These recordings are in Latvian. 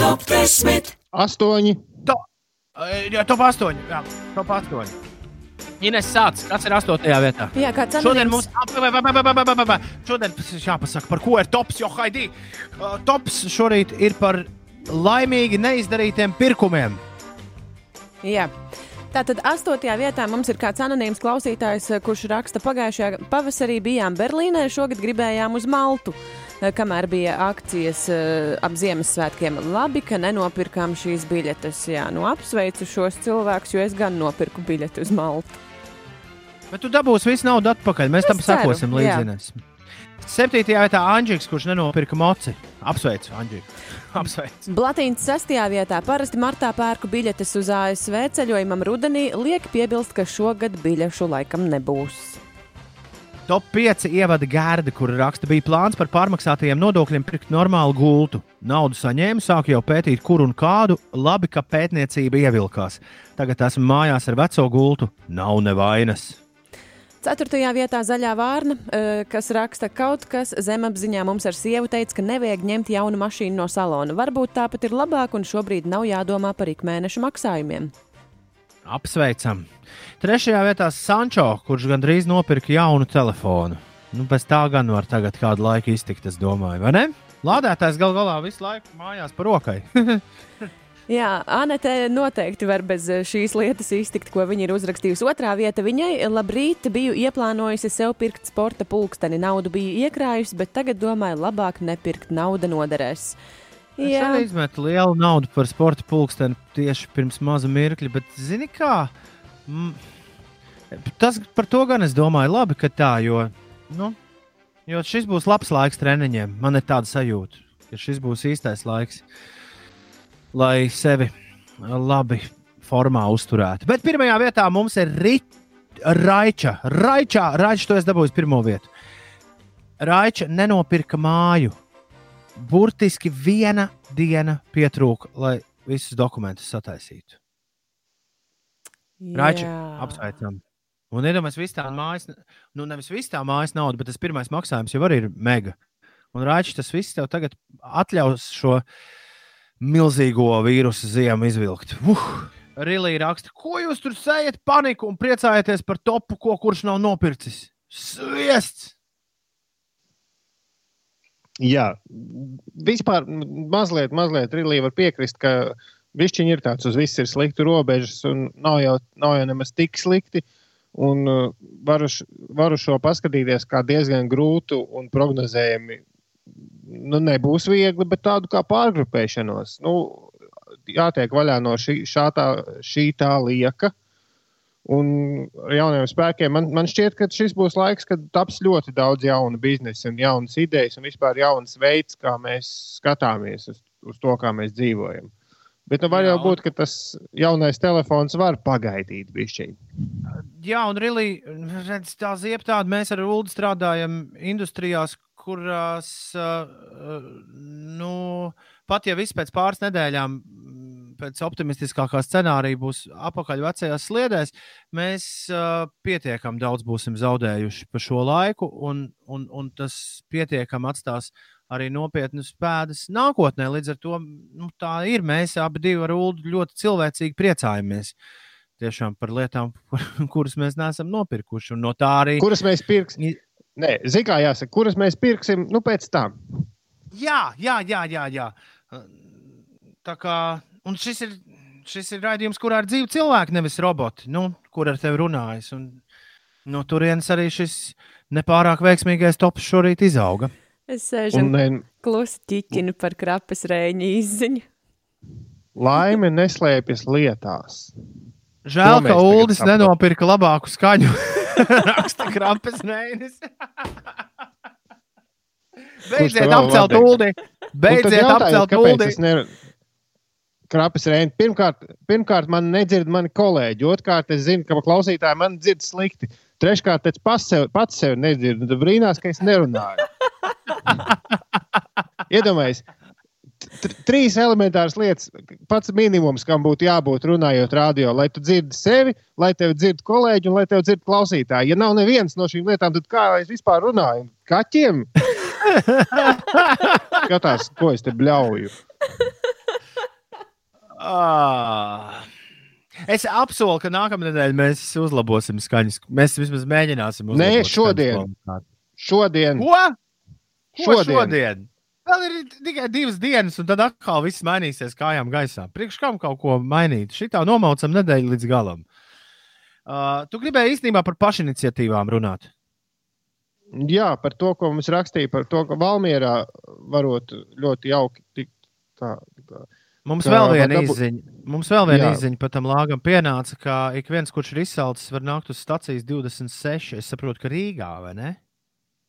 Top 10! Astoņi! To, eh, jā, top 8! Jā, top 8! Ines sācis, kas ir 8. vietā. Jā, kāds ir šodien mums šodien jāpasaka, par ko ir tops, jo Haidī. Uh, tops šorīt ir par laimīgi neizdarītiem pirkumiem. Jā. Tātad 8. vietā mums ir kāds anonīms klausītājs, eh, kurš raksta, pagājušajā pavasarī bijām Berlīnē, šogad gribējām uz Maltu. Uh, Kamēr bija akcijas eh, ap Ziemassvētkiem, labi, ka nenopirkām šīs biļetes. Jā, nu apsveicu šos cilvēkus, jo es gan nopirku biļeti uz Maltu. Bet tu dabūsi visu naudu atpakaļ. Mēs tam Es ceru, sakosim jā. līdzi. Septītajā vietā Anģis, kurš nenopirka moci. Apsveicu, Anģi. Apsveicu. Blatīns sastajā vietā parasti martā pērku biļetes uz ASV ceļojumam rudenī. Liek piebilst, ka šogad biļešu laikam nebūs. Top 5 ievada gārda, kur raksta, bija plāns par pārmaksātajiem nodokļiem pirkt normālu gultu. Naudu saņēmu, sāku jau pētīt, kur un kādu. Labi, ka pētniecība ievilkās. Tagad esmu mājās ar veco gultu. Nav nevainas. Ceturtajā vietā zaļā vārna, eh, kas raksta, kaut kas zemapziņā mums ar sievu teica, ka nevajag ņemt jaunu mašīnu no salona. Varbūt tāpat ir labāk, un šobrīd nav jādomā par ikmēneša maksājumiem. Apsveicam. Trešajā vietā Sančo, kurš gandrīz nopirka jaunu telefonu. Nu, pēc tā gan var tagad kādu laiku iztikt, es domāju, vai ne? Lādētājs gal galā visu laiku mājās par rokai. Jā, Anete noteikti var bez eh, šīs lietas iztikt, ko viņa ir uzrakstījusi. Otrā vieta viņai - labrīt, biju ieplānojusi sev pirkt sporta pulksteni. Naudu biju iekrājusi, bet tagad domāju, labāk nepirkt, nauda noderēs. Es arī izmetu lielu naudu par sporta pulksteni tieši pirms maza mirkļa, bet zini kā? Mm, tas par to gan es domāju, labi, ka tā, jo, nu, jo šis būs labs laiks treniņiem. Man ir tāda sajūta, ka šis būs īstais laiks, lai sevi labi formā uzturētu. Bet pirmajā vietā mums ir Rit- Raiča. Raičā, Raiča, to es dabūju pirmo vietu. Raiča nenopirka māju. Burtiski viena diena pietrūka, lai visus dokumentus sataisītu. Raiča, apsveicam. Un iedomājieties, viss tā mājas, nu nevis viss tā mājas nauda, bet tas pirmais maksājums jau arī ir mega. Un Raičs, tas viss tev tagad atļaus šo milzīgo vīrusu ziemu izvilkt. Uh! Rilī raksta, ko jūs tur sējat paniku un priecājaties par topu, ko kurš nav nopircis. Sviests! Jā, vispār mazliet, mazliet Rilī var piekrist, ka višķiņi ir tāds uz viss ir slikti robežas un nav jau, nav jau nemaz tik slikti. Un uh, varu, varu šo paskatīties kā diezgan grūtu un prognozējami. Nu, nebūs viegli, bet tādu kā pārgrupēšanos. Nu, jātiek vaļā no šī, šā tā, šī tā lieka. Un jauniem spēkiem man, man šķiet, ka šis būs laiks, kad taps ļoti daudz jaunu biznesu un jaunas idejas un vispār jauns veids, kā mēs skatāmies uz, uz to, kā mēs dzīvojam. Bet nu, var jau būt, ka tas jaunais telefons var pagaidīt bišķiņu. Jā, un Rilī, redz, tā ziep tāda, mēs ar Ulu strādājam industrijās, kurās, uh, uh, nu, pat ja viss pēc pāris nedēļām, pēc optimistiskākā scenārija būs apakaļ vecajās sliedēs, mēs uh, pietiekami daudz būsim zaudējuši pa šo laiku, un, un, un tas pietiekami atstās arī nopietnas pēdas nākotnē. Līdz ar to nu, tā ir. Mēs abi ar Ulu ļoti cilvēcīgi priecājamies. Tiešām par lietām, kur, kuras mēs neesam nopirkuši. No tā arī. Kuras mēs pirksim? Nē, zini, kā jāsaka, kuras mēs pirksim nu, pēc tam. Jā, jā, jā, jā. jā. Tā kā un šis ir, šis ir raidījums, kurā ir dzīvi cilvēki, nevis roboti, nu, kur ar tevi runājas. Un no turienes arī šis nepārāk veiksmīgais tops šorīt izauga. Es sēžu Un un ne, klusi ķiķinu par krapas rēņu izziņu. laime neslēpjas lietās. Žēl, ka Uldis nenopirka labāku skaņu. Raksta krapes nēnis. Beidziet apcelt? Uldi. Beidziet apcelt Uldi. Es nevaru. Krapis rēni. Pirmkārt, pirmkārt, man nedzird mani kolēģi. Otrkārt, es zinu, ka klausītāji man dzird slikti. Treškārt, es pats sev, pats sev nedzirdu. Tad brīnās, ka es nerunāju. Iedomājieties, tr- trīs elementāras lietas. Pats minimums, kam būtu jābūt runājot radio, lai tu dzirdi sevi, lai tevi dzird kolēģi un lai tevi dzird klausītāji. Ja nav nevienas no šīm lietām, tad kā es vispār runāju? Kaķiem? Skatās, ko es te bļauju. Ah. Es apsolu, ka nākamā nedēļa mēs uzlabosim skaņas. Mēs vismaz mēģināsim. Nē, šodien. Šodien, Ko? Ko Šodien. šodien? Vēl ir tikai divas dienas, un tad atkal viss mainīsies kājām gaisā. Priekš kam kaut ko mainīt? Šitā nomaucam nedēļu līdz galam. Uh, tu gribēji īstenībā par pašiniciatīvām runāt. jā, par to, ko mums rakstīja, par to, ka Valmierā varot ļoti jauki tikt tā. tā. Mums vēl viena dabūt- izziņa. Mums vēl viena izziņa par tam lāgam pienāca, ka ik viens, kurš ir izsalcis, var nākt uz stācijas 26. Es saprotu, ka Rīgā vai ne?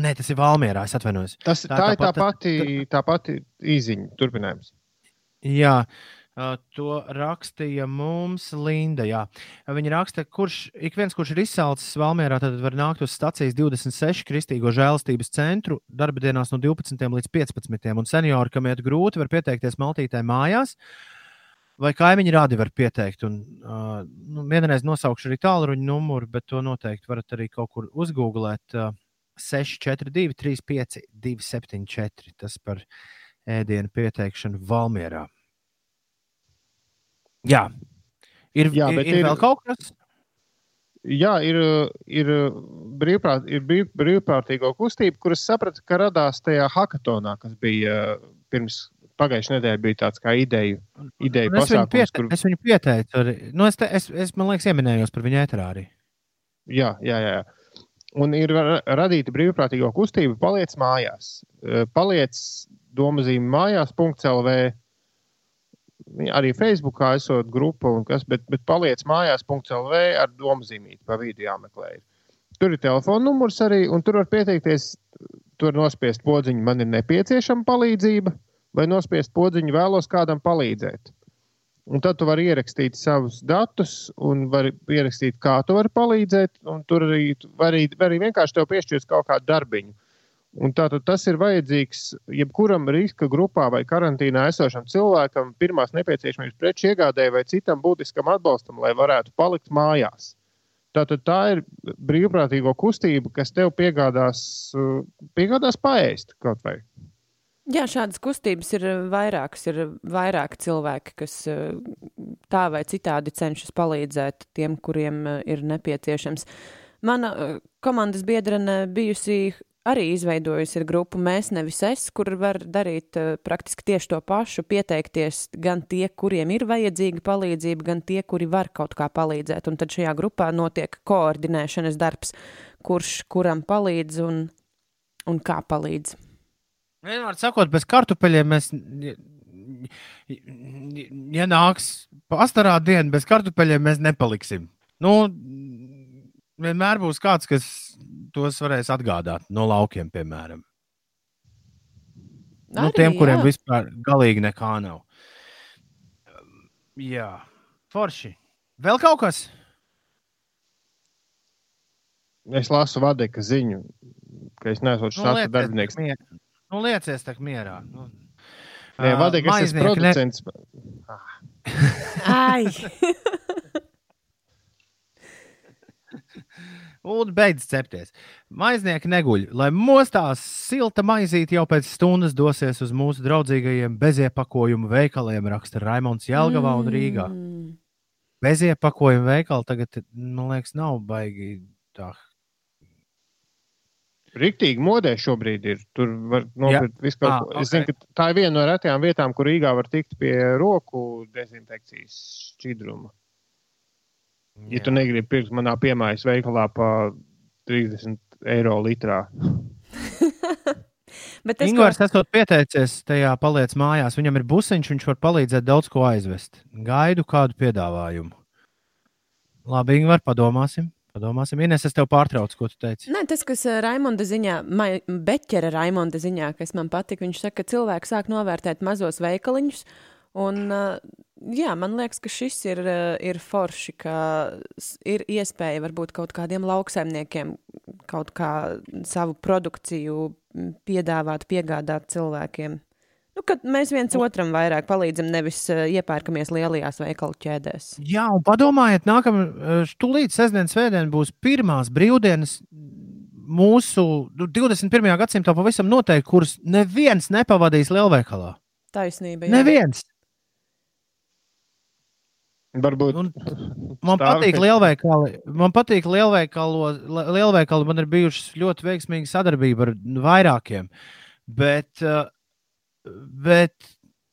Nē, tas ir Valmierā. Es atvainojos. Tas, Tā tā, ir tā tā pati, tā pati īziņa turpinājums. Jā, ā, to rakstīja mums Linda. Jā. Viņa raksta, kurš ik viens, kurš ir izsalcis Valmjerā, tad var nākt uz stācijas 26 Kristīgo žēlastības centru darba dienās no 12 līdz 15. Un seniori, kam iet grūti, var pieteikties Maltītē mājās. Vai kaimiņi rādi var pieteikt? Un, uh, nu, vienreiz nosaukšu arī tālruņa numuru, bet to noteikti varat arī kaut kur uzgooglēt. Uh, 642, 35, 274. Tas par ēdienu pieteikšanu Valmjerā. Jā, ir, Jā, ir, ir ir- vēl kaut kas. Jā, ir, ir, brīvprāt, ir brīv, brīvprātīgo kustība, kuras saprata, ka radās tajā hackathonā, kas bija uh, pirms pagājušā nedēļa, bija tāds kā ideja, ideja Es viņu, pasākums, piete, kur es viņu pieteicu. Arī. Nu, es, te, es, es, man liekas, ieminējos par viņu ēterā arī. Jā, jā, jā. Un ir ra- radīta brīvprātīgo kustība, paliec mājās. Eh, Paliec domazīme mājās.lv. Viņa Arī Facebookā esot grupa, un kas, bet, bet paliec mājās.lv ar domazīmīti pa vidu jāmeklē. Tur ir telefona numurs arī, un tur var pieteikties, tur nospiest podziņu, man ir nepieciešama palīdzība, vai nospiest podziņu, vēlos kādam palīdzēt. Un tad tu vari ierakstīt savus datus, un vari ierakstīt, kā tu vari palīdzēt. Tur arī var arī, var arī vienkārši tev piešķirt kaut kādu darbiņu. Un tātad tas ir vajadzīgs jebkuram riska grupā vai karantīnā esošam cilvēkam, pirmās nepieciešamības preču iegādē vai citam būtiskam atbalstam, lai varētu palikt mājās. Tātad tā ir brīvprātīgo kustība, kas tev piegādās, piegādās paēst kaut vai. Jā, šādas kustības ir vairākas. Ir vairāki cilvēki, kas eh, tā vai citādi cenšas palīdzēt tiem, kuriem eh, ir nepieciešams. Mana eh, komandas biedrene bijusi arī izveidojusi ir grupu Mēs nevis es, kur var darīt eh, praktiski tieši to pašu, pieteikties gan tie, kuriem ir vajadzīga palīdzība, gan tie, kuri var kaut kā palīdzēt. Un tad šajā grupā notiek koordinēšanas darbs, kurš kuram palīdz un, un kā palīdz. Vienmēr sakot, bez kartupeļiem mēs. Ja nāks pastarā diena, bez kartupeļiem mēs nepaliksim. Nu, vienmēr būs kāds, kas tos varēs atgādāt no laukiem, piemēram. nu, Arī, tiem, kuriem jā. vispār galīgi nekā nav. Jā, forši. Vēl kaut kas? Es lasu vadeka ziņu, ka es neesmu šāds liecies darbinieks. tak mier- Nu, liecies tā mierā. Nu. Nē, Ā, vadeka, es esmu maiznieki ne- producents. Ai! Un beidz cepties. Maiznieki neguļ. Lai mostās silta maizīte jau pēc stundas dosies uz mūsu draudzīgajiem beziepakojumu veikaliem, raksta Raimons Jelgavā un Rīgā. Mm. Beziepakojumu veikali tagad, man liekas, nav baigi tā. Riktīgi modē šobrīd ir. Tur var nopirkt visu kaut Ah, ko. Es zinu, ka tā ir viena no retajām vietām, kur Rīgā var tikt pie roku dezinfekcijas šķidruma. Ja tu negribi pirkt manā piemājas veikalā pa 30 eiro litrā. Bet es Ingūns esot pieteicies tajā paliec mājās. Viņam ir busiņš, viņš var palīdzēt daudz ko aizvest. Gaidu kādu piedāvājumu. Labi, Ingūns, padomāsim. Padomāsim. Ines, es tev pārtraucu, ko tu teici. Nē, tas, kas eh, Raimonda ziņā, Beķera Raimonda ziņā, kas man patika, viņš saka, ka cilvēki sāk novērtēt mazos veikaliņus. Un, eh, jā, man liekas, ka šis ir, eh, ir forši, ka ir iespēja varbūt kaut kādiem lauksaimniekiem kaut kā savu produkciju piedāvāt, piegādāt cilvēkiem. Nu, kad mēs viens otram vairāk palīdzam, nevis uh, iepērkamies lielajās veikalu ķēdēs. Jā, un padomājiet, nākamā stūlīt sestdien, svētdien būs pirmās brīvdienas mūsu nu, 21. gadsimtā pavisam noteikti, kuras neviens nepavadīs lielveikalā. Taisnība. jā. Neviens. Varbūt Un Man patīk lielveikali. Man patīk lielveikalos. li- Lielveikali man ir bijušas ļoti veiksmīga sadarbība ar vairākiem. Bet, uh, bet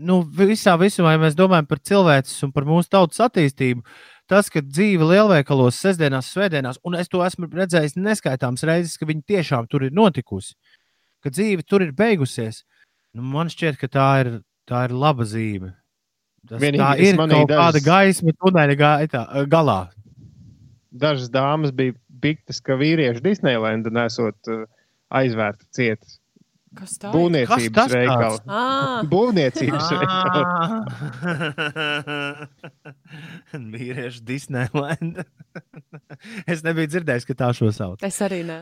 nu, visā visumā, ja mēs domājam par cilvēces un par mūsu tautas attīstību, tas, ka dzīve lielveikalos, sestdienās, svētdienās, un es to esmu redzējis neskaitāmas reizes, ka viņi tiešām tur ir notikusi, ka dzīve tur ir beigusies, nu, man šķiet, ka tā ir, tā ir laba zīme. Tas, Vienīgi tā ir kaut kāda dažas- gaisma tuneļa gaitā, galā. dažas dāmas bija piktas, ka vīrieši Disneylanda nesot uh, aizvērta cietas. Kas tā ir? Kas Būvniecības tas veikali. Ah, Būvniecības veikali. Vīriešu Disneylanda. es nebiju dzirdējis, ka tā šo sauc. es arī ne.